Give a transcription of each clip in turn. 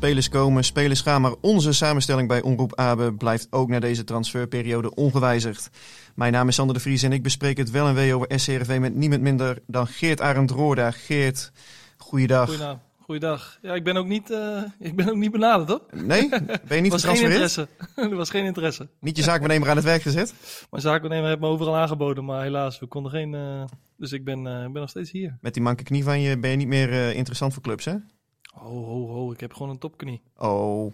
Spelers komen, spelers gaan, maar onze samenstelling bij Omroep Abe blijft ook na deze transferperiode ongewijzigd. Mijn naam is Sander de Vries en ik bespreek het wel en wee over SCRV met niemand minder dan Geert Arend Roorda. Geert, goeiedag. Goeiedag. Goeiedag. Ja, ik ben ook niet, eh, ik ben ook niet benaderd, hoor. Nee? Ben je niet was geen getransfereerd? interesse. er was geen interesse. Niet je zaakwaarnemer aan het werk gezet? Mijn zaakwaarnemer heeft me overal aangeboden, maar helaas, we konden geen... eh, dus ik ben, ik ben nog steeds hier. Met die manke knie van je ben je niet meer interessant voor clubs, hè? Ho, ho, ho. Ik heb gewoon een topknie. Oh,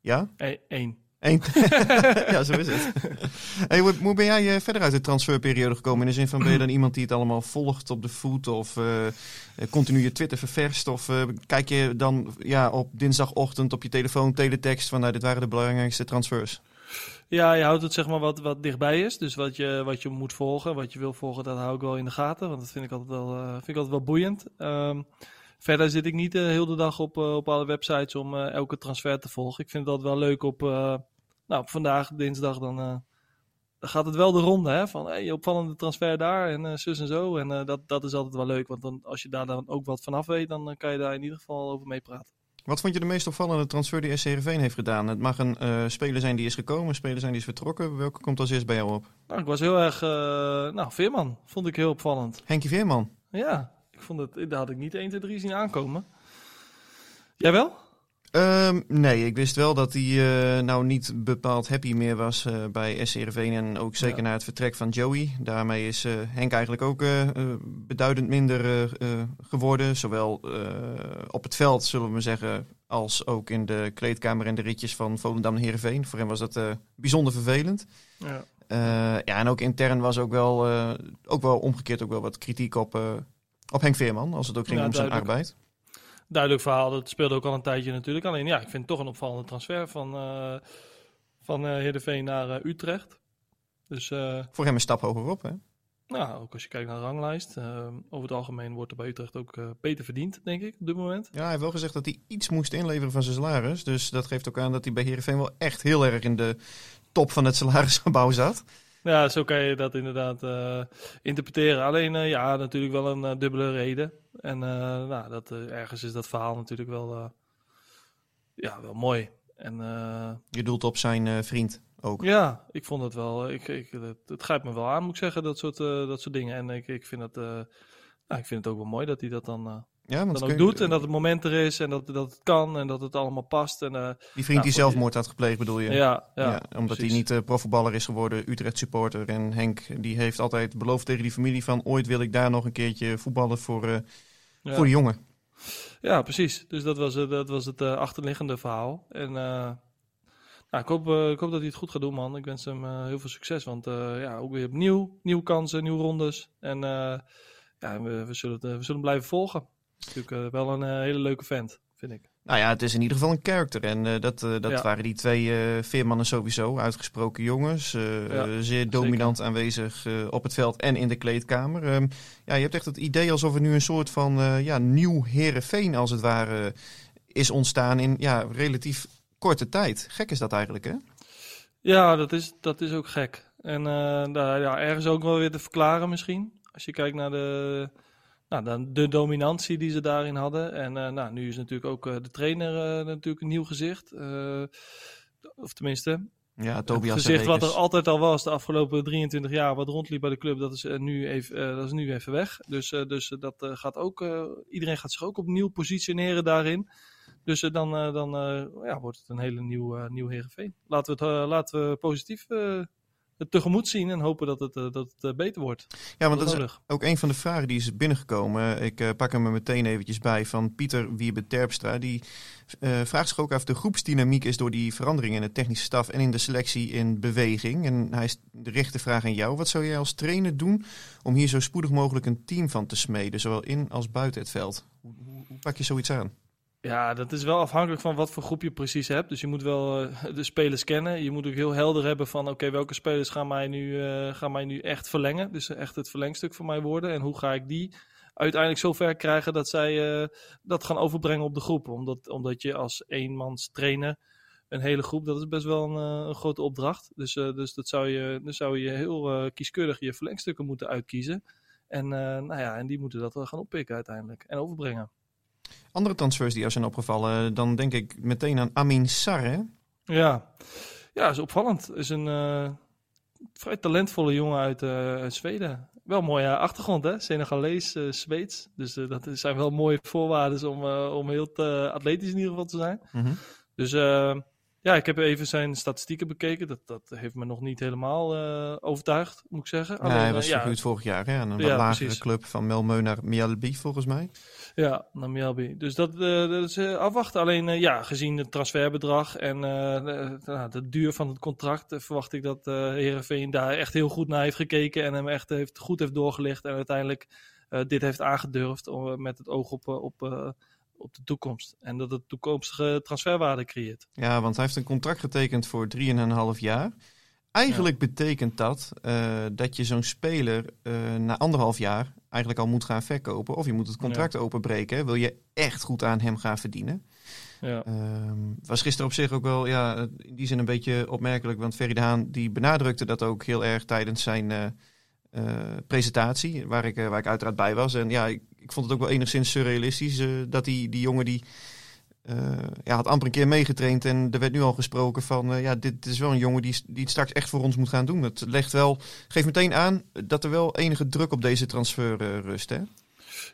ja? E Eén. Eén. ja, zo is het. Hey, hoe, ben jij eh, verder uit de transferperiode gekomen? In de zin van, ben je dan iemand die het allemaal volgt op de voet? Of eh, continu je Twitter ververst? Of kijk je dan ja, op dinsdagochtend op je telefoon teletext van... Nou, dit waren de belangrijkste transfers? Ja, je houdt het zeg maar wat, wat dichtbij is. Dus wat je, wat je moet volgen, wat je wil volgen, dat hou ik wel in de gaten. Want dat vind ik altijd wel, vind ik altijd wel boeiend. Ehm, verder zit ik niet de hele dag op, eh, op alle websites om eh, elke transfer te volgen. Ik vind dat wel leuk op, eh, nou, op vandaag, dinsdag, dan, eh, gaat het wel de ronde. Hè? Van hey, opvallende transfer daar en eh, zus en zo. En eh, dat, dat is altijd wel leuk. Want dan, als je daar dan ook wat vanaf weet, dan eh, kan je daar in ieder geval over meepraten. Wat vond je de meest opvallende transfer die SC Heerenveen heeft gedaan? Het mag een eh, speler zijn die is gekomen, een speler zijn die is vertrokken. Welke komt als eerst bij jou op? Nou, ik was heel erg, eh, nou, Veerman vond ik heel opvallend. Henkie Veerman. Ja, vond het, daar had ik niet 1, 2, 3 zien aankomen. Jij wel? Ehm, nee, ik wist wel dat hij eh, nou niet bepaald happy meer was eh, bij SC Heerenveen. En ook zeker Ja. na het vertrek van Joey. Daarmee is eh, Henk eigenlijk ook beduidend minder geworden. Zowel op het veld, zullen we maar zeggen, als ook in de kleedkamer en de ritjes van Volendam en Heerenveen. Voor hem was dat bijzonder vervelend. Ja. Ja, en ook intern was ook wel, ook wel omgekeerd ook wel wat kritiek op, op Henk Veerman. Als het ook ging om zijn duidelijk. arbeid. Duidelijk verhaal, dat speelde ook al een tijdje natuurlijk. Alleen ja, ik vind het toch een opvallende transfer van, eh van eh Heerenveen naar eh, Utrecht. Dus Voor hem een stap hogerop, hè? nou, ook als je kijkt naar de ranglijst. over het algemeen wordt er bij Utrecht ook beter verdiend, denk ik, op dit moment. Ja, hij heeft wel gezegd dat hij iets moest inleveren van zijn salaris. Dus dat geeft ook aan dat hij bij Heerenveen wel echt heel erg in de top van het salarisgebouw zat. Ja, zo kan je dat inderdaad eh, interpreteren. Alleen eh, ja, natuurlijk wel een eh, dubbele reden. En nou, dat, ergens is dat verhaal natuurlijk wel, ja, wel mooi. En Je doelt op zijn vriend ook. ja, ik vond het wel. Ik, ik, het, het grijpt me wel aan, moet ik zeggen, dat soort, dat soort dingen. En ik, ik, vind het, eh, nou, ik vind het ook wel mooi dat hij dat dan, Ja, want dan ook je- doet. En dat het moment er is en dat, dat het kan en dat het allemaal past. En, eh, Die vriend die voor zelfmoord had gepleegd, bedoel je? ja, ja, Ja, omdat precies. hij niet eh, profvoetballer is geworden, Utrecht supporter. En Henk die heeft altijd beloofd tegen die familie van... ooit wil ik daar nog een keertje voetballen voor, eh, Ja. voor de jongen. Ja, precies. Dus dat was, dat was het achterliggende verhaal. En nou, ik, hoop, ik hoop dat hij het goed gaat doen, man. Ik wens hem heel veel succes. Want ja, ook weer opnieuw, nieuwe kansen, nieuwe rondes. En ja, we, we, zullen het, we zullen hem blijven volgen. Natuurlijk eh, wel een eh, hele leuke vent, vind ik. Nou ja, het is in ieder geval een character. En eh, dat, dat Ja. waren die twee eh veermannen sowieso. Uitgesproken jongens. Ja, zeer dominant aanwezig op het veld en in de kleedkamer. Ehm, ja, je hebt echt het idee alsof er nu een soort van ja, nieuw Herenveen als het ware is ontstaan in ja, relatief korte tijd. Gek is dat eigenlijk, hè? Ja, dat is, dat is ook gek. En daar, ja, ergens ook wel weer te verklaren misschien. Als je kijkt naar de, nou, de, de dominantie die ze daarin hadden. En eh, nou, nu is natuurlijk ook eh, de trainer eh, natuurlijk een nieuw gezicht. Of tenminste, Ja, het Tobias gezicht en wat er altijd al was de afgelopen 23 jaar, wat rondliep bij de club, dat is, nu, even, dat is nu even weg. Dus, dus dat gaat ook, iedereen gaat zich ook opnieuw positioneren daarin. Dus dan, dan ja, wordt het een hele nieuw, nieuw Heerenveen. Laten we het laten we positief het tegemoet zien en hopen dat het, eh, dat het eh, beter wordt. Ja, want dat is nodig. ook een van de vragen die is binnengekomen. Ik eh, pak hem er meteen eventjes bij van Pieter Wiebe Terpstra. Die vraagt zich ook af de groepsdynamiek is door die veranderingen in de technische staf en in de selectie in beweging. En hij is- richt de vraag aan jou. Wat zou jij als trainer doen om hier zo spoedig mogelijk een team van te smeden, zowel in als buiten het veld? Hoe, hoe pak je zoiets aan? Ja, dat is wel afhankelijk van wat voor groep je precies hebt. Dus je moet wel eh, de spelers kennen. Je moet ook heel helder hebben van oké, welke spelers gaan mij, nu, eh, gaan mij nu echt verlengen. Dus echt het verlengstuk voor mij worden. En hoe ga ik die uiteindelijk zover krijgen dat zij eh, dat gaan overbrengen op de groep. Omdat, omdat je als eenmans trainer een hele groep, dat is best wel een, een grote opdracht. Dus, dus dat zou je, dan zou je heel kieskeurig je verlengstukken moeten uitkiezen. En, nou ja, en die moeten dat wel gaan oppikken uiteindelijk en overbrengen. Andere transfers die jou zijn opgevallen, dan denk ik meteen aan Amin Sar. Hè? Ja, ja is opvallend. Is een eh, vrij talentvolle jongen uit, eh, uit Zweden. Wel een mooie achtergrond, hè? Senegalees, eh, Zweeds. Dus dat zijn wel mooie voorwaarden om, om heel atletisch in ieder geval te zijn. Mhm. Dus eh, ja, ik heb even zijn statistieken bekeken. Dat, dat heeft me nog niet helemaal eh, overtuigd, moet ik zeggen. Ja, Alleen, hij eh, was ja, verhuurd vorig jaar hè, aan een Ja, lagere precies. club van Melmeu naar Mjällby volgens mij. Ja, naar Mjällby. Dus dat, eh, dat is afwachten. Alleen ja, gezien het transferbedrag en de, nou, de duur van het contract, verwacht ik dat eh Herenveen daar echt heel goed naar heeft gekeken en hem echt heeft, goed heeft doorgelicht en uiteindelijk dit heeft aangedurfd om, met het oog op, op, op de toekomst. En dat het toekomstige transferwaarde creëert. Ja, want hij heeft een contract getekend voor 3,5 jaar. Eigenlijk betekent dat eh, dat je zo'n speler eh, na anderhalf jaar eigenlijk al moet gaan verkopen. Of je moet het contract openbreken. hè. Wil je echt goed aan hem gaan verdienen. Ja. Ehm, was gisteren op zich ook wel ja, in die zin een beetje opmerkelijk. Want Ferry Haan die benadrukte dat ook heel erg tijdens zijn eh, eh, presentatie. Waar ik, eh, waar ik uiteraard bij was. En ja, ik, ik vond het ook wel enigszins surrealistisch. eh, dat die, die jongen die eh, ja, had amper een keer meegetraind. En er werd nu al gesproken van eh, ja, dit is wel een jongen die, die het straks echt voor ons moet gaan doen. Het legt wel, geeft meteen aan dat er wel enige druk op deze transfer eh, rust. Hè?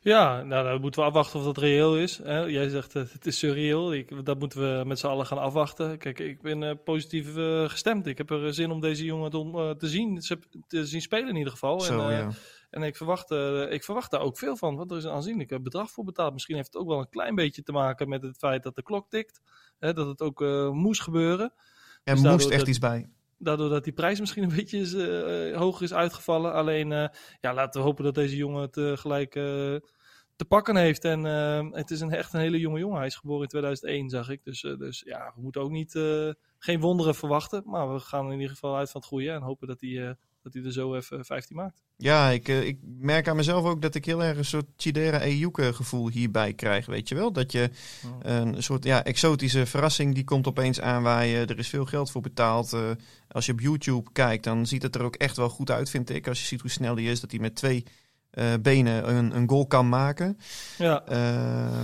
Ja, nou, dan moeten we afwachten of dat reëel is. Hè? Jij zegt uh, het is surreal. Ik, dat moeten we met z'n allen gaan afwachten. Kijk, ik ben uh, positief uh, gestemd. Ik heb er zin om deze jongen te, te, zien, te zien spelen in ieder geval. Zo, en, ja. en ik, verwacht, ik verwacht daar ook veel van, want er is een aanzienlijk bedrag voor betaald. Misschien heeft het ook wel een klein beetje te maken met het feit dat de klok tikt. Hè? Dat het ook moest gebeuren. Er dus moest echt dat, iets bij daardoor dat die prijs misschien een beetje is, uh, hoger is uitgevallen. Alleen, uh, ja, laten we hopen dat deze jongen het uh, gelijk te pakken heeft. En het is een, echt een hele jonge jongen. Hij is geboren in 2001, zag ik. Dus, dus ja, we moeten ook niet, geen wonderen verwachten. Maar we gaan in ieder geval uit van het goede en hopen dat hij, dat hij er zo even 15 maakt. Ja, ik, ik merk aan mezelf ook dat ik heel erg een soort Chidera Ejuke gevoel hierbij krijg, weet je wel? Dat je oh. een soort ja, exotische verrassing, die komt opeens aanwaaien. Er is veel geld voor betaald. Uh, als je op YouTube kijkt, dan ziet het er ook echt wel goed uit, vind ik. Als je ziet hoe snel hij is, dat hij met twee uh, benen een, een, goal kan maken. Ja. Uh,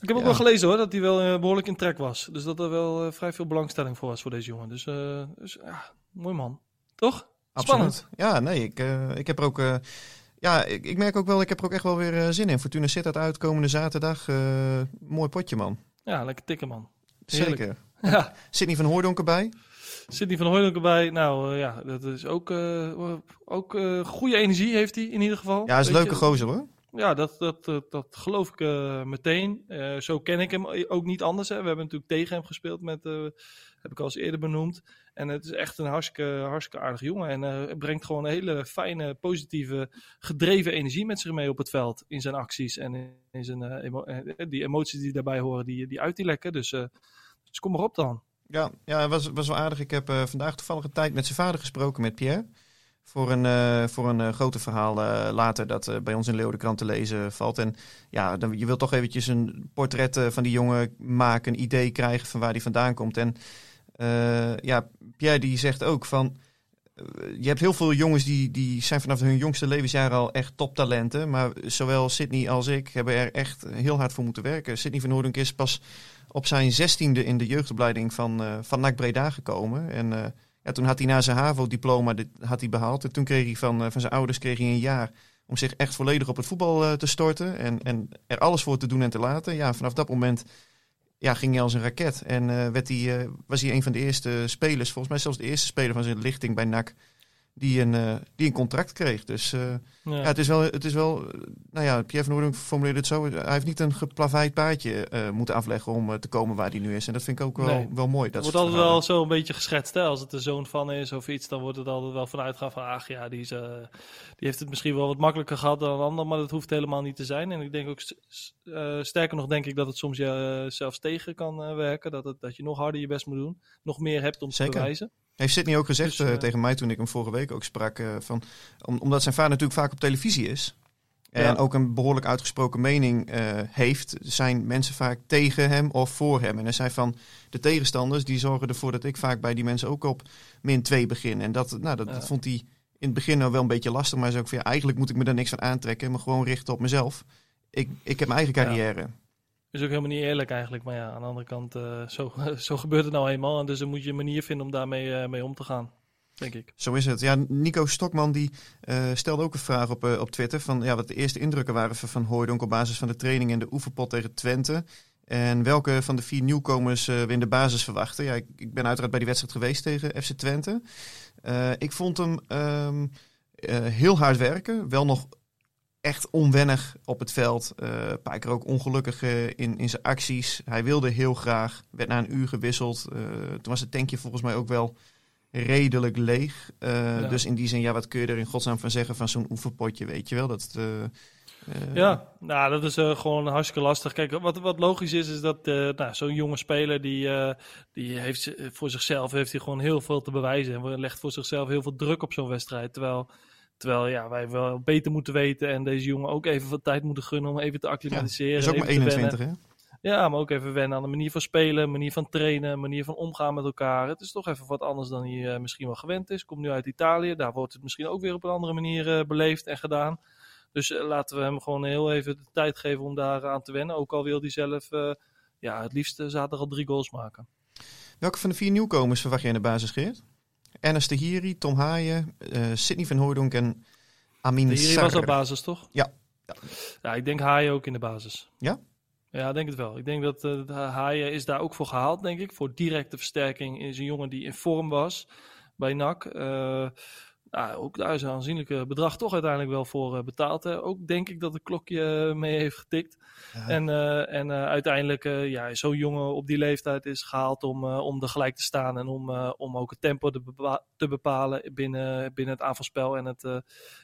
ik heb ook ja. wel gelezen hoor, dat hij wel uh, behoorlijk in trek was. Dus dat er wel uh, vrij veel belangstelling voor was voor deze jongen. Dus, uh, dus ja, mooi man. Toch? Absoluut. Spannend. Ja, nee, ik, uh, ik heb er ook. Uh, ja, ik, ik, merk ook wel, ik heb er ook echt wel weer uh, zin in. Fortuna zit dat uit komende zaterdag. mooi potje, man. Ja, lekker tikken, man. Heerlijk. Zeker. Ja. Sidney van Hooydonk erbij. Sidney van Hooydonk erbij. Nou ja, dat is ook, ook goede energie heeft hij in ieder geval. Ja, hij is een leuke gozer hoor. Ja, dat, dat, dat, geloof ik uh, meteen. Uh, zo ken ik hem ook niet anders. Hè. We hebben natuurlijk tegen hem gespeeld, met, uh, heb ik al eens eerder benoemd. En het is echt een hartstikke, hartstikke aardig jongen. En het brengt gewoon een hele fijne, positieve, gedreven energie met zich mee op het veld. In zijn acties en in zijn, die emoties die daarbij horen, die, die uit die lekken. Dus, dus kom maar op dan. Ja, ja was, was wel aardig. Ik heb vandaag toevallig een tijd met zijn vader gesproken, met Pierre voor een, uh, voor een uh, groter verhaal uh, later dat bij ons in Leeuwenkrant te lezen valt. En ja, dan, je wilt toch eventjes een portret van die jongen maken, een idee krijgen van waar die vandaan komt. En ja, Pierre die zegt ook van, je hebt heel veel jongens die, die zijn vanaf hun jongste levensjaren al echt toptalenten. Maar zowel Sydney als ik hebben er echt heel hard voor moeten werken. Sydney van Hoordink is pas op zijn zestiende in de jeugdopleiding van, eh van NAC Breda gekomen. En eh, ja, toen had hij na zijn HAVO-diploma had hij behaald. En toen kreeg hij van, eh, van zijn ouders kreeg hij een jaar om zich echt volledig op het voetbal eh, te storten. En, en er alles voor te doen en te laten. Ja, vanaf dat moment ja, ging hij als een raket. En eh, werd hij, was hij een van de eerste spelers, volgens mij zelfs de eerste speler van zijn lichting bij NAC, die een, eh, die een contract kreeg. Dus eh, Ja. ja, het is wel, het is wel nou ja, Pierre van Noordink formuleerde het zo. Hij heeft niet een geplaveid paadje eh, moeten afleggen om te komen waar hij nu is. En dat vind ik ook wel, Nee. wel mooi. Dat wordt altijd wel zo een beetje geschetst. Hè? Als het de zoon van is of iets, dan wordt het altijd wel vanuit gaan van... Ach ja, die, is, die heeft het misschien wel wat makkelijker gehad dan een ander. Maar dat hoeft helemaal niet te zijn. En ik denk ook, sterker nog, denk ik dat het soms je zelfs tegen kan werken. Dat, het, dat je nog harder je best moet doen. Nog meer hebt om Zeker. te bewijzen. Heeft Sidney ook gezegd Dus, eh, eh, tegen mij toen ik hem vorige week ook sprak. eh, van, om, omdat zijn vader natuurlijk vaak op televisie is. En Ja. ook een behoorlijk uitgesproken mening heeft. Zijn mensen vaak tegen hem of voor hem. En hij zei van de tegenstanders die zorgen ervoor dat ik vaak bij die mensen ook op min 2 begin. En dat, nou, dat, Ja. dat vond hij in het begin nou wel een beetje lastig. Maar hij zei ook van ja, eigenlijk moet ik me daar niks van aantrekken. En me gewoon richten op mezelf. Ik, ik heb mijn eigen Ja. Is ook helemaal niet eerlijk eigenlijk. Maar ja, aan de andere kant, eh, zo, zo gebeurt het nou eenmaal. En dus dan moet je een manier vinden om daarmee eh, mee om te gaan. Denk ik. Zo is het. Ja, Nico Stokman die eh, stelde ook een vraag op, op Twitter. Van, ja, wat de eerste indrukken waren van, Hooijdonk op basis van de training en de oefenpot tegen Twente. En welke van de vier nieuwkomers we in de basis verwachten. Ja, ik, ik ben uiteraard bij die wedstrijd geweest tegen FC Twente. Ik vond hem ehm, eh, heel hard werken. Wel nog echt onwennig op het veld. Een paar keer ook ongelukkig eh, in, in zijn acties. Hij wilde heel graag. Werd na een uur gewisseld. Eh, toen was het tankje volgens mij ook wel redelijk leeg. Ja. Dus in die zin, ja, wat kun je er in godsnaam van zeggen van zo'n oefenpotje, weet je wel? Dat, Ja, nou, dat is gewoon hartstikke lastig. Kijk, wat, wat logisch is, is dat nou, zo'n jonge speler die, die heeft voor zichzelf heeft hij gewoon heel veel te bewijzen. En legt voor zichzelf heel veel druk op zo'n wedstrijd. Terwijl, terwijl ja, wij wel beter moeten weten en deze jongen ook even wat tijd moeten gunnen om even te ja, acclimatiseren. is ook even maar te wennen. 21, hè? Ja, maar ook even wennen aan de manier van spelen, manier van trainen, manier van omgaan met elkaar. Het is toch even wat anders dan hij eh, misschien wel gewend is. Komt nu uit Italië, daar wordt het misschien ook weer op een andere manier eh, beleefd en gedaan. Dus eh, laten we hem gewoon heel even de tijd geven om daar aan te wennen. Ook al wil hij zelf ja, het liefst zaterdag al drie goals maken. Welke van de vier nieuwkomers verwacht je in de basis, Geert? Ernest de Hiri, Tom Haaien, eh Sidney van Hooijdonk en Amin Sarr. was al basis, toch? Ja. ja. Ja, ik denk Haaien ook in de basis. Ja? Ja, ik denk het wel. Ik denk dat de Haaien is daar ook voor gehaald, denk ik. Voor directe versterking is een jongen die in vorm was bij NAC. Eh, nou, ook daar is een aanzienlijk bedrag toch uiteindelijk wel voor eh, betaald. Hè. Ook denk ik dat het klokje eh, mee heeft getikt. Ja. En, eh, en eh, uiteindelijk, eh, ja, zo'n jongen op die leeftijd is gehaald om, eh, om er gelijk te staan. En om, eh, om ook het tempo te, bepa- te bepalen binnen, binnen het aanvalspel en het, eh,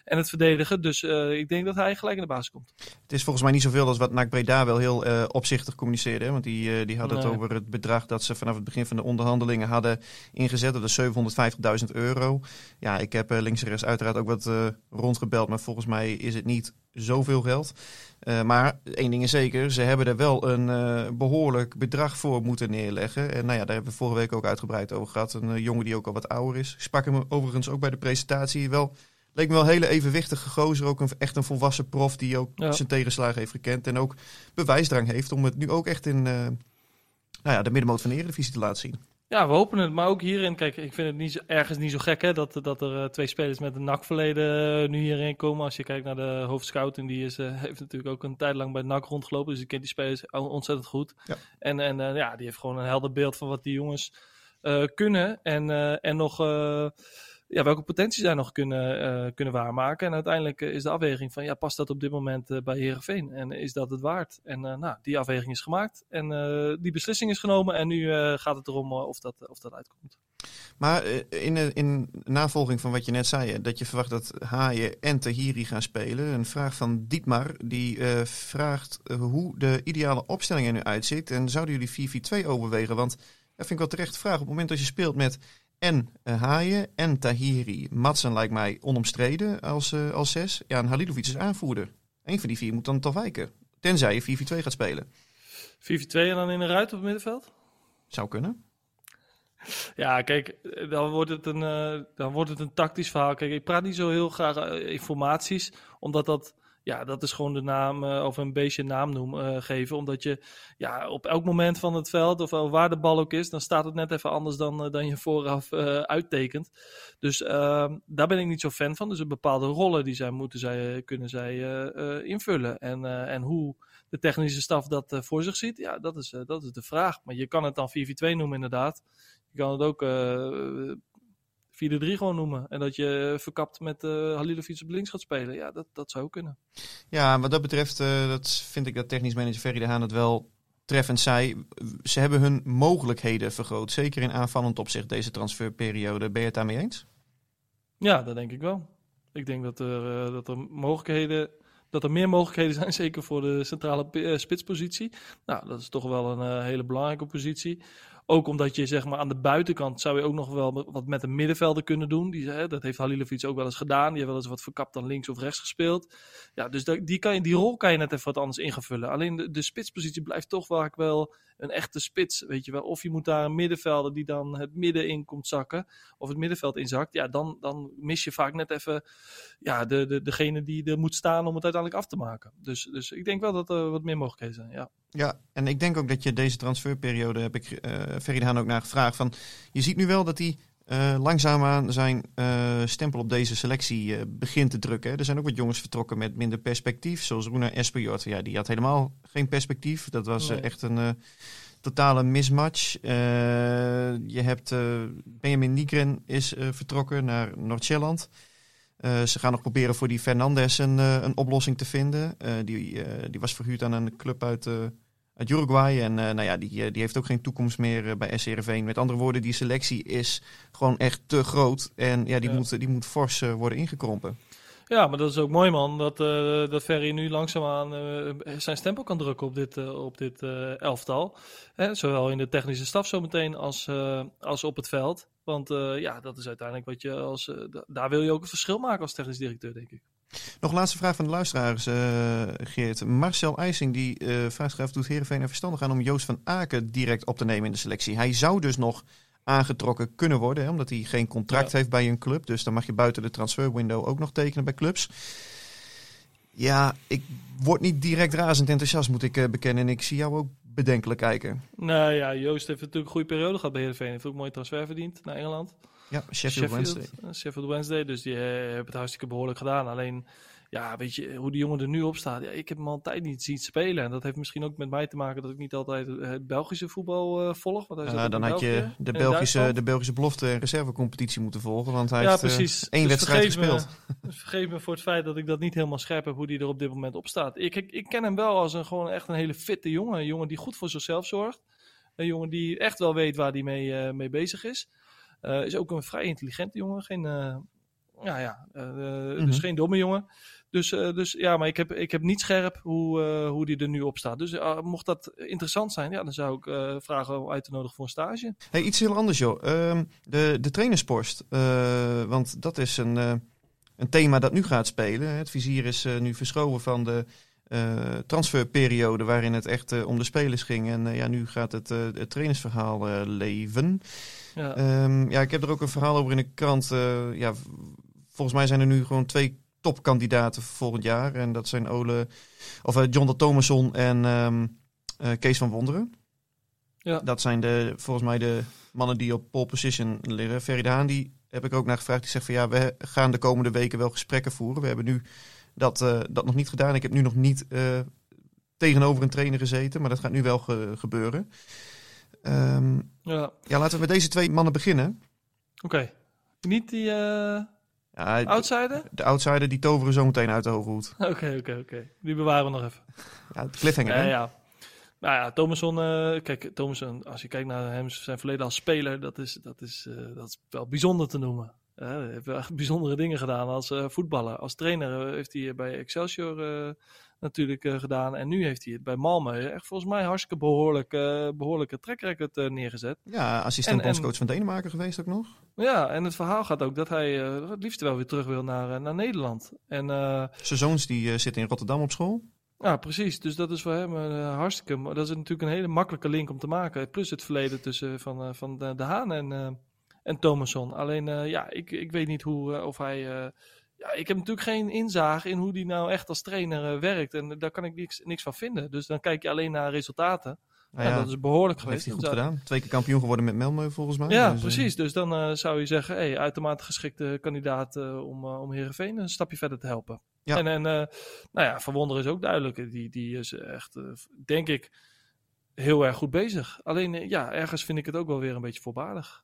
en het verdedigen. Dus eh, ik denk dat hij gelijk in de basis komt. Het is volgens mij niet zoveel als wat NAC Breda wel heel eh, opzichtig communiceerde. Hè? Want die, eh, die hadden het over het bedrag dat ze vanaf het begin van de onderhandelingen hadden ingezet. Dat is 750.000 euro. Ja, ik heb eh, links en rechts uiteraard ook wat eh, rondgebeld. Maar volgens mij is het niet zoveel geld. Eh, maar één ding is zeker, ze hebben er wel een eh, behoorlijk bedrag voor moeten neerleggen. En nou ja, daar hebben we vorige week ook uitgebreid over gehad. Een eh, jongen die ook al wat ouder is. Ik sprak hem overigens ook bij de presentatie. Wel, leek me wel een hele evenwichtige gozer. Ook een, echt een volwassen prof die ook Ja. zijn tegenslagen heeft gekend. En ook bewijsdrang heeft om het nu ook echt in eh, nou ja, de middenmoot van de Eredivisie te laten zien. Ja, we hopen het. Maar ook hierin, kijk, ik vind het niet ergens niet zo gek hè, dat, dat er eh, twee spelers met een NAC-verleden eh, nu hierin komen. Als je kijkt naar de hoofdscout, en die is, eh, heeft natuurlijk ook een tijd lang bij NAC rondgelopen. Dus die kent die spelers ontzettend goed. Ja. En, en ja, die heeft gewoon een helder beeld van wat die jongens kunnen. En, en nog, ja, welke potentie zij nog kunnen, eh, kunnen waarmaken. En uiteindelijk eh, is de afweging van, ja, past dat op dit moment eh, bij Heerenveen? En is dat het waard? En nou, die afweging is gemaakt. En die beslissing is genomen. En nu gaat het erom of, dat, of dat uitkomt. Maar in, in navolging van wat je net zei, dat je verwacht dat Haaien en Tahiri gaan spelen. Een vraag van Dietmar, die vraagt hoe de ideale opstelling er nu uitziet. En zouden jullie 4-4-2 overwegen? Want dat vind ik wel terecht vraag. Op het moment dat je speelt met en eh, Haaien en Tahiri. Matsen lijkt mij onomstreden als, eh, als zes. Ja, en Halilovic is aanvoerder. Eén van die vier moet dan toch wijken. Tenzij je 4-4-2 gaat spelen. 4-4-2 en dan in een ruit op het middenveld? Zou kunnen. Ja, kijk, eh, dan wordt, het een, eh, dan wordt het een tactisch verhaal. Kijk, ik praat niet zo heel graag informaties, omdat dat, ja, dat is gewoon de naam eh, of een beetje naam noem, eh, geven. Omdat je ja, op elk moment van het veld, of waar de bal ook is, dan staat het net even anders dan, eh, dan je vooraf uittekent. Dus ehm, daar ben ik niet zo fan van. Dus een bepaalde rollen die zij moeten zij, kunnen zij invullen. En, en hoe de technische staf dat voor zich ziet, ja, dat is, dat is de vraag. Maar je kan het dan 4-4-2 noemen inderdaad. Je kan het ook 4-3 gewoon noemen. En dat je verkapt met eh Halilovic op links gaat spelen. Ja, dat, dat zou kunnen. Ja, wat dat betreft eh, dat vind ik dat technisch manager Ferry de Haan het wel treffend zei. Ze hebben hun mogelijkheden vergroot. Zeker in aanvallend opzicht deze transferperiode. Ben je het daarmee eens? Ja, dat denk ik wel. Ik denk dat er, eh, dat er mogelijkheden... Dat er meer mogelijkheden zijn, zeker voor de centrale spitspositie. Nou, dat is toch wel een hele belangrijke positie. Ook omdat je zeg maar aan de buitenkant zou je ook nog wel wat met een middenvelder kunnen doen. Die, hè, dat heeft Halilovic ook wel eens gedaan. Die heeft wel eens wat verkapt aan links of rechts gespeeld. Ja, dus die, kan je, die rol kan je net even wat anders ingevullen. Alleen de, de spitspositie blijft toch vaak wel een echte spits. Weet je wel. Of je moet daar een middenvelder die dan het midden in komt zakken. Of het middenveld inzakt. Ja, dan, dan mis je vaak net even ja, de, de, degene die er moet staan om het uiteindelijk af te maken. Dus, dus ik denk wel dat er wat meer mogelijkheden zijn. Ja. Ja, en ik denk ook dat je deze transferperiode, heb ik eh Ferry de Haan ook naar gevraagd, van je ziet nu wel dat hij eh, langzaamaan zijn eh, stempel op deze selectie eh, begint te drukken. hè. Er zijn ook wat jongens vertrokken met minder perspectief, zoals Runa Espejord. Ja, die had helemaal geen perspectief. Dat was Nee. echt een totale mismatch. Je hebt Benjamin Nigren is vertrokken naar Noord-Zeeland. Ze gaan nog proberen voor die Fernandes een, een oplossing te vinden. Die, die was verhuurd aan een club uit, uit Uruguay. En eh, nou ja, die, eh, die heeft ook geen toekomst meer eh, bij SCRV. Met andere woorden, die selectie is gewoon echt te groot. En ja, die, Ja. Moet, die moet fors worden ingekrompen. Ja, maar dat is ook mooi, man. Dat, eh dat Ferry nu langzaamaan zijn stempel kan drukken op dit, op dit elftal. Hè, zowel in de technische staf zometeen als, als op het veld. Want ja, dat is uiteindelijk wat je als. da- daar wil je ook een verschil maken als technisch directeur, denk ik. Nog een laatste vraag van de luisteraars, eh, Geert. Marcel IJsing die eh vraagt af, doet Heerenveen er verstandig aan om Joost van Aken direct op te nemen in de selectie? Hij zou dus nog aangetrokken kunnen worden, hè, omdat hij geen contract Ja. heeft bij een club. Dus dan mag je buiten de transferwindow ook nog tekenen bij clubs. Ja, ik word niet direct razend enthousiast, moet ik eh, bekennen. En ik zie jou ook bedenkelijk kijken. Nou ja, Joost heeft natuurlijk een goede periode gehad bij Heerenveen. Heeft ook een mooie transfer verdiend naar Engeland. Ja, Sheffield, Wednesday. eh, Sheffield Wednesday. Dus die eh, hebben het hartstikke behoorlijk gedaan. Alleen, ja, weet je, hoe die jongen er nu op staat. Ja, ik heb hem al een tijd niet zien spelen. En dat heeft misschien ook met mij te maken dat ik niet altijd het- het Belgische voetbal eh, volg. Want hij zat dan had je de Belgische, de Belgische belofte en reservecompetitie moeten volgen. Want hij ja, heeft eh, één Dus wedstrijd me- gespeeld. dus vergeef me voor het feit dat ik dat niet helemaal scherp heb hoe die er op dit moment op staat. Ik, ik, ik ken hem wel als een gewoon echt een hele fitte jongen. Een jongen die goed voor zichzelf zorgt. Een jongen die echt wel weet waar hij mee, eh, mee bezig is. Eh, is ook een vrij intelligente jongen. Geen, eh, ja, ja, eh, Mhm. Dus geen domme jongen. Dus, dus ja, maar ik heb, ik heb niet scherp hoe, hoe die er nu op staat. Dus mocht dat interessant zijn, ja, dan zou ik vragen om uit te nodigen voor een stage. Hey, iets heel anders, joh. Ehm, de, de trainerspost. Want dat is een, een thema dat nu gaat spelen. Het vizier is nu verschoven van de transferperiode waarin het echt eh, om de spelers ging. En eh, ja, nu gaat het, eh, het trainersverhaal eh, leven. Ja. Ehm, ja, ik heb er ook een verhaal over in de krant. Eh, ja, volgens mij zijn er nu gewoon twee topkandidaten voor volgend jaar. En dat zijn Ole, of, eh, John de Thomasson en ehm, eh, Kees van Wonderen. Ja. Dat zijn de, volgens mij de mannen die op pole position liggen. Ferry die heb ik ook naar gevraagd. Die zegt van ja, we gaan de komende weken wel gesprekken voeren. We hebben nu dat, eh, dat nog niet gedaan. Ik heb nu nog niet eh, tegenover een trainer gezeten. Maar dat gaat nu wel ge- gebeuren. Ehm, ja, ja, laten we met deze twee mannen beginnen. oké. Niet die eh Ja, outsider? de outsider die toveren zo meteen uit de hoge hoed. Oké, oké, oké. Die bewaren we nog even. Ja, het cliffhanger, Ja, hè? ja. Nou ja, Thomasson, eh, kijk, Thomasson, als je kijkt naar hem, zijn verleden als speler, dat is, dat is, dat is wel bijzonder te noemen. Hij heeft wel bijzondere dingen gedaan als eh, voetballer. Als trainer eh, heeft hij bij Excelsior eh, natuurlijk gedaan. En nu heeft hij het bij Malmö echt volgens mij hartstikke behoorlijk, eh, behoorlijke trackrecord neergezet. Ja, assistent En- en- bondscoach van Denemarken geweest ook nog. Ja, en het verhaal gaat ook dat hij het liefst wel weer terug wil naar, naar Nederland. En Zijn zoons die zitten in Rotterdam op school. Ja, precies. Dus dat is voor hem eh, hartstikke... Dat is natuurlijk een hele makkelijke link om te maken. Plus het verleden tussen van, van de, de Haan en, en Thomasson. Alleen, eh, ja, ik, ik weet niet hoe eh, of hij... eh, ja, ik heb natuurlijk geen inzage in hoe die nou echt als trainer werkt. En daar kan ik niks, niks van vinden. Dus dan kijk je alleen naar resultaten. Nou ja, dat is behoorlijk dat heeft geweest. hij goed gedaan. Twee keer kampioen geworden met Melmo volgens mij. Ja, Dus, precies. Dus dan zou je zeggen, hey, uitermate geschikte kandidaat om, uh, om Heerenveen een stapje verder te helpen. Ja. En, en nou ja, Verwonder is ook duidelijk. Die, die is echt, denk ik, heel erg goed bezig. Alleen, ja, ergens vind ik het ook wel weer een beetje voorbaardig.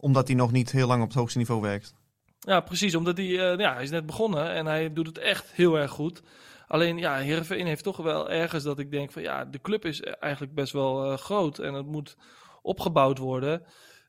Omdat hij nog niet heel lang op het hoogste niveau werkt. Ja, precies. Omdat hij, uh, ja, hij is net begonnen en hij doet het echt heel erg goed. Alleen, ja, Heerenveen heeft toch wel ergens dat ik denk van, ja, de club is eigenlijk best wel uh, groot en het moet opgebouwd worden.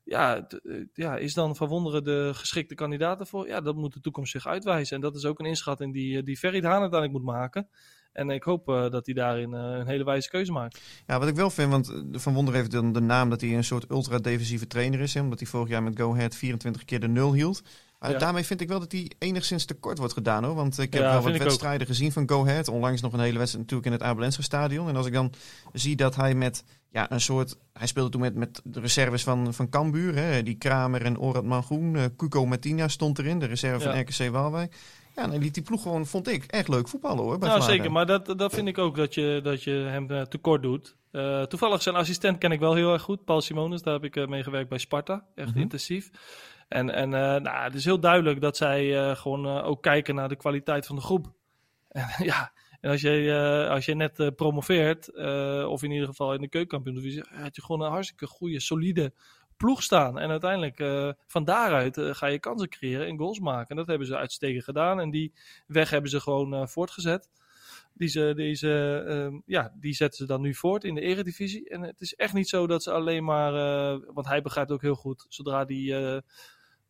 Ja, ja, is dan Van Wonderen de geschikte kandidaat ervoor? Ja, dat moet de toekomst zich uitwijzen. En dat is ook een inschatting die, die Ferry Haan uiteindelijk moet maken. En ik hoop uh, dat hij daarin uh, een hele wijze keuze maakt. Ja, wat ik wel vind, want Van Wonder heeft dan de naam dat hij een soort ultra-defensieve trainer is. Hè, omdat hij vorig jaar met Go Ahead 24 keer de nul hield. Maar ja. daarmee vind ik wel dat hij enigszins tekort wordt gedaan hoor. Want ik heb ja, wel wat wedstrijden ook. gezien van Go Ahead. Onlangs nog een hele wedstrijd natuurlijk in het Abelense stadion. En als ik dan zie dat hij met ja, een soort... Hij speelde toen met, met de reserves van, van Cambuur. Hè, die Kramer en Orad Mangoen. Uh, Cuco Martina stond erin, de reserve ja. van RKC Waalwijk. Ja, en liet die ploeg gewoon, vond ik, echt leuk voetballen hoor. Bij nou, zeker. Maar dat, dat vind ik ook dat je, dat je hem uh, tekort doet. Uh, toevallig zijn assistent ken ik wel heel erg goed. Paul Simonis, daar heb ik uh, mee gewerkt bij Sparta. Echt mm -hmm. intensief. En, en nou, het is heel duidelijk dat zij gewoon ook kijken naar de kwaliteit van de groep. En, ja, en als je, als je net promoveert, of in ieder geval in de keukenkampioen, had je gewoon een hartstikke goede, solide ploeg staan. En uiteindelijk van daaruit ga je kansen creëren en goals maken. En dat hebben ze uitstekend gedaan. En die weg hebben ze gewoon voortgezet. Die, ze, die, ze, uh, ja, die zetten ze dan nu voort in de eredivisie. En het is echt niet zo dat ze alleen maar... Want hij begrijpt ook heel goed, zodra die,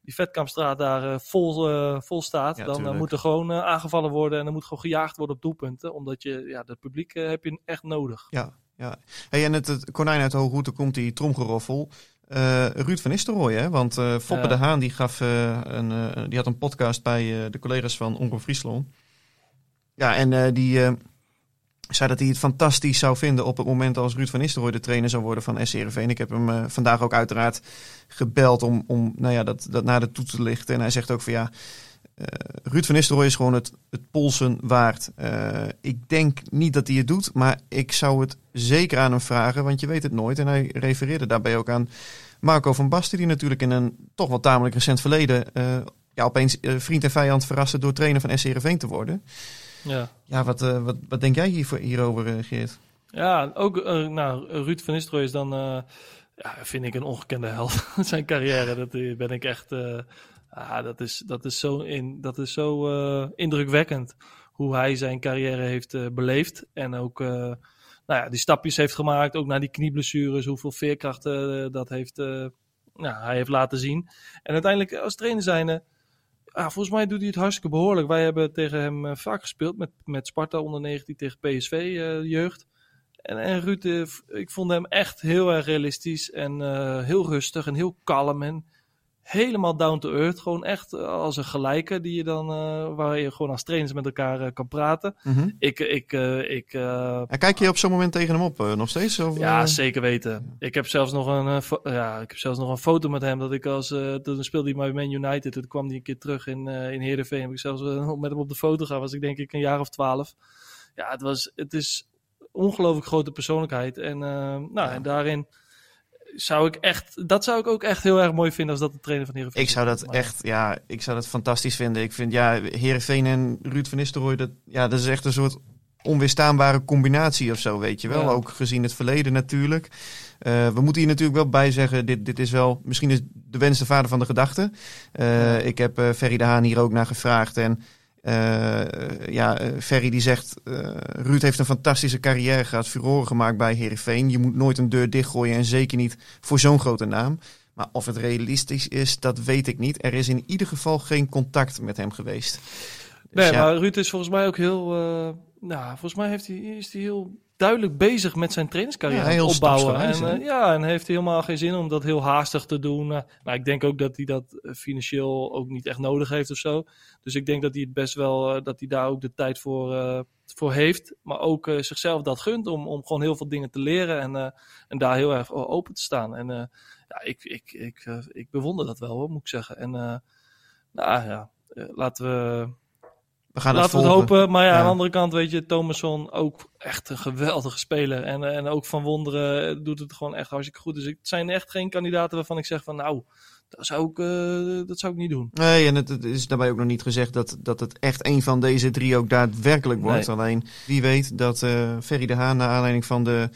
die Vetkampstraat daar vol, vol staat... Ja, dan moet er gewoon aangevallen worden en er moet gewoon gejaagd worden op doelpunten. Omdat je, ja, dat publiek heb je echt nodig. Ja, ja. Hey, en het, het konijn uit de hooghoed, komt die tromgeroffel... Uh, Ruud van Nistelrooy, hè? want uh, Foppe ja. de Haan die gaf, uh, een, die had een podcast bij de collega's van Omroep Friesland. Ja, en die zei dat hij het fantastisch zou vinden op het moment als Ruud van Nistelrooy de trainer zou worden van SCRV. Ik heb hem vandaag ook uiteraard gebeld om, om nou ja, dat, dat naar de toe te lichten. En hij zegt ook van ja, Ruud van Nistelrooy is gewoon het, het polsen waard. ik denk niet dat hij het doet, maar ik zou het zeker aan hem vragen, want je weet het nooit. En hij refereerde daarbij ook aan Marco van Basten, die natuurlijk in een toch wel tamelijk recent verleden ja, opeens vriend en vijand verrassen door trainer van SCRV te worden. Ja, ja wat, uh, wat, wat denk jij hier, hierover, uh, Geert? Ja, ook uh, nou, Ruud van Nistelrooy is dan, ja, vind ik een ongekende held. Zijn carrière, dat ben ik echt, ah, dat, is, dat is zo, in, dat is zo indrukwekkend hoe hij zijn carrière heeft beleefd. En ook nou ja, die stapjes heeft gemaakt, ook naar die knieblessures, hoeveel veerkracht dat heeft, nou, hij heeft laten zien. En uiteindelijk als trainer zijnde Ah, volgens mij doet hij het hartstikke behoorlijk. Wij hebben tegen hem vaak gespeeld met, met Sparta onder 19 tegen PSV jeugd. En, en Ruud, ik vond hem echt heel erg realistisch en heel rustig en heel kalm. En helemaal down to earth. Gewoon echt als een gelijke die je dan, waar je gewoon als trainers met elkaar kan praten. Mhm. Mm -hmm. Ik, ik, ik. en kijk je op zo'n moment tegen hem op nog steeds? Of, ja, zeker weten. Ik heb zelfs nog een, ja, ik heb zelfs nog een foto met hem dat ik als, toen speelde hij bij Man United. Toen kwam hij een keer terug in, in Heerenveen. Heb ik zelfs met hem op de foto gaan. Was ik denk ik een jaar of twaalf. Ja, het was, het is ongelooflijk grote persoonlijkheid. En, nou, ja. en daarin zou ik echt, dat zou ik ook echt heel erg mooi vinden als dat de trainer van Heerenveen Ik zou dat maar, echt, ja, ik zou dat fantastisch vinden. Ik vind, ja, Heerenveen en Ruud van Nistelrooy, dat, ja, dat is echt een soort onweerstaanbare combinatie of zo, weet je wel. Ja. Ook gezien het verleden natuurlijk. Uh, we moeten hier natuurlijk wel bij zeggen, dit, dit is wel, misschien is de wens de vader van de gedachte. Uh, ja. Ik heb uh, Ferry de Haan hier ook naar gevraagd en uh, ja, Ferry die zegt, uh, Ruud heeft een fantastische carrière gehad, furoren gemaakt bij Heerenveen. Je moet nooit een deur dichtgooien en zeker niet voor zo'n grote naam. Maar of het realistisch is, dat weet ik niet. Er is in ieder geval geen contact met hem geweest. Dus nee, ja. maar Ruud is volgens mij ook heel, uh, nou, volgens mij heeft hij, is hij heel duidelijk bezig met zijn trainingscarrière ja, heel opbouwen. En, uh, ja, en heeft helemaal geen zin om dat heel haastig te doen. Uh, nou, ik denk ook dat hij dat financieel ook niet echt nodig heeft of zo. Dus ik denk dat hij het best wel, uh, dat hij daar ook de tijd voor, voor heeft, maar ook eh, zichzelf dat gunt om, om gewoon heel veel dingen te leren en, eh, en daar heel erg open te staan. En eh, ja, ik, ik, ik, eh, ik bewonder dat wel, hoor, moet ik zeggen. En eh, nou ja, eh, laten we, We gaan laten we het volgen. hopen. Maar ja, Ja. aan de andere kant, weet je, Thomasson ook echt een geweldige speler. En, eh, en ook Van Wonderen doet het gewoon echt hartstikke goed. Dus het zijn echt geen kandidaten waarvan ik zeg van, nou, dat zou ik, eh, dat zou ik niet doen. Nee, en het, het is daarbij ook nog niet gezegd dat, dat het echt een van deze drie ook daadwerkelijk wordt. Nee. Alleen wie weet dat eh Ferry de Haan, naar aanleiding van de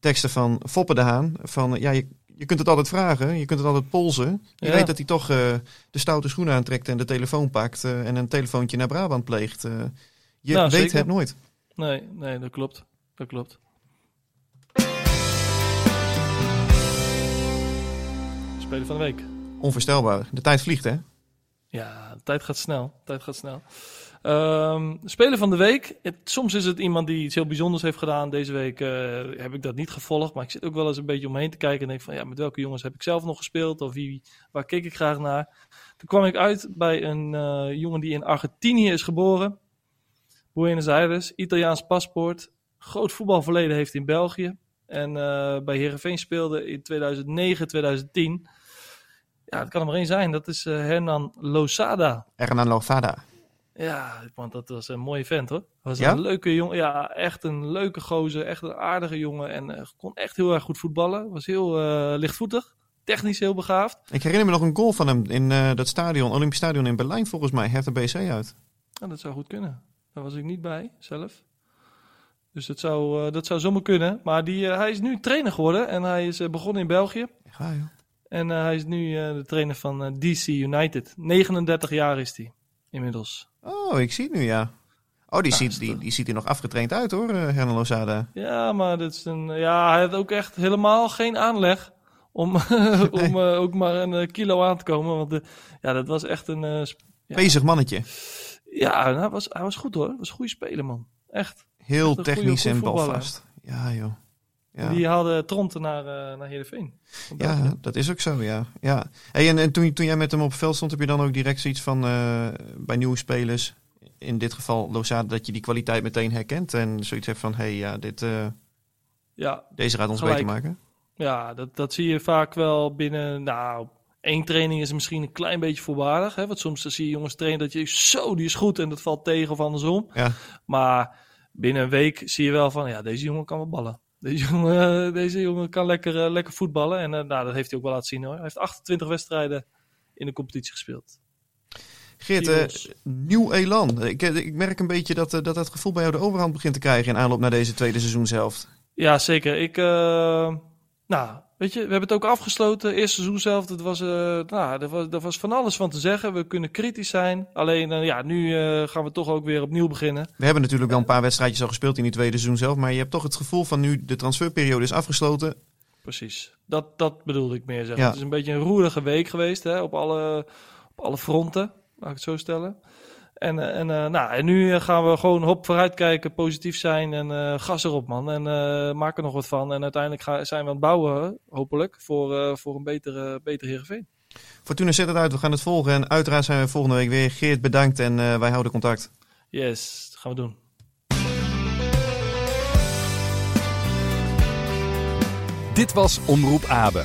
teksten van Foppe de Haan, van ja, je, je kunt het altijd vragen, je kunt het altijd polsen. Je Ja. weet dat hij toch eh, de stoute schoenen aantrekt en de telefoon pakt eh, en een telefoontje naar Brabant pleegt. Eh, je Nou, weet zeker. het nooit. Nee, nee, dat klopt. Dat klopt. Speler van de week. Onvoorstelbaar. De tijd vliegt, hè? Ja, de tijd gaat snel. De tijd gaat snel. Ehm, speler van de week. Soms is het iemand die iets heel bijzonders heeft gedaan. Deze week eh, heb ik dat niet gevolgd. Maar ik zit ook wel eens een beetje omheen te kijken. En denk van, ja, met welke jongens heb ik zelf nog gespeeld? Of wie, waar keek ik graag naar? Toen kwam ik uit bij een eh, jongen die in Argentinië is geboren. Buenos Aires, Italiaans paspoort. Groot voetbalverleden heeft in België. En eh, bij Herenveen speelde in 2009, 2010. Ja, het kan er maar één zijn. Dat is Hernan Losada. Hernan Lofada. Ja, want dat was een mooie vent hoor. Was Ja? een leuke jongen. Ja, echt een leuke gozer. Echt een aardige jongen. En eh, kon echt heel erg goed voetballen. Was heel eh, lichtvoetig. Technisch heel begaafd. Ik herinner me nog een goal van hem in eh, dat stadion, Olympisch Stadion in Berlijn volgens mij. Heeft de BC uit. Ja, dat zou goed kunnen. Daar was ik niet bij zelf. Dus dat zou, dat zou zomaar kunnen. Maar die, hij is nu trainer geworden. En hij is begonnen in België. Ja, joh. En hij is nu de trainer van DC United. 39 jaar is hij inmiddels. Oh, ik zie het nu, ja. Oh, die, Ja, ziet, die, die ziet er nog afgetraind uit hoor, eh, Hernan Lozada. Ja, maar dat is een, ja, hij had ook echt helemaal geen aanleg om, om eh, ook maar een eh, kilo aan te komen. Want eh, ja, dat was echt een... ja, Bezig mannetje. ja hij, was, hij was goed hoor. Hij was een goede speler, man. Echt. Heel Echt technisch en balvast. Ja, joh. Ja. Die haalde Tronte naar, uh, naar Heerenveen. Ja, dat is ook zo, ja. ja. Hey, en en toen, toen jij met hem op het veld stond, heb je dan ook direct zoiets van eh, bij nieuwe spelers, in dit geval Lozada, dat je die kwaliteit meteen herkent en zoiets hebt van, hé, hey, ja, dit, eh, ja, deze gaat ons Gelijk. beter maken. Ja, dat, dat zie je vaak wel binnen. Nou, één training is misschien een klein beetje voorbarig. Hè? Want soms zie je jongens trainen dat je zo, die is goed en dat valt tegen of andersom. Ja. Maar binnen een week zie je wel van, ja, deze jongen kan wel ballen. Deze jongen, deze jongen kan lekker, eh, lekker voetballen. En eh, nou, dat heeft hij ook wel laten zien hoor. Hij heeft 28 wedstrijden in de competitie gespeeld. Geert, eh, nieuw elan. Ik, eh, ik merk een beetje dat, eh, dat dat gevoel bij jou de overhand begint te krijgen in aanloop naar deze tweede seizoen zelf. Ja, zeker. Ik, eh, nou, weet je, we hebben het ook afgesloten. Eerste seizoen zelf, dat was, eh, nou, er was, er was van alles van te zeggen. We kunnen kritisch zijn. Alleen, eh, ja, nu eh, gaan we toch ook weer opnieuw beginnen. We hebben natuurlijk wel een paar wedstrijdjes al gespeeld in die tweede seizoen zelf, maar je hebt toch het gevoel van nu de transferperiode is afgesloten. Precies. Dat, dat bedoelde ik meer zeggen. Ja. Het is een beetje een roerige week geweest, hè, op alle, op alle fronten, laat ik het zo stellen. En, eh, en, eh, nou, en nu eh, gaan we gewoon hop vooruit kijken, positief zijn en eh, gas erop, man. En eh maak er nog wat van. En uiteindelijk ga, zijn we aan het bouwen, hopelijk, voor, eh, voor een betere, betere Heerenveen. Fortuna zet het uit, we gaan het volgen en uiteraard zijn we volgende week weer. Geert, bedankt en eh, wij houden contact. Yes, dat gaan we doen. Dit was Omroep Abe,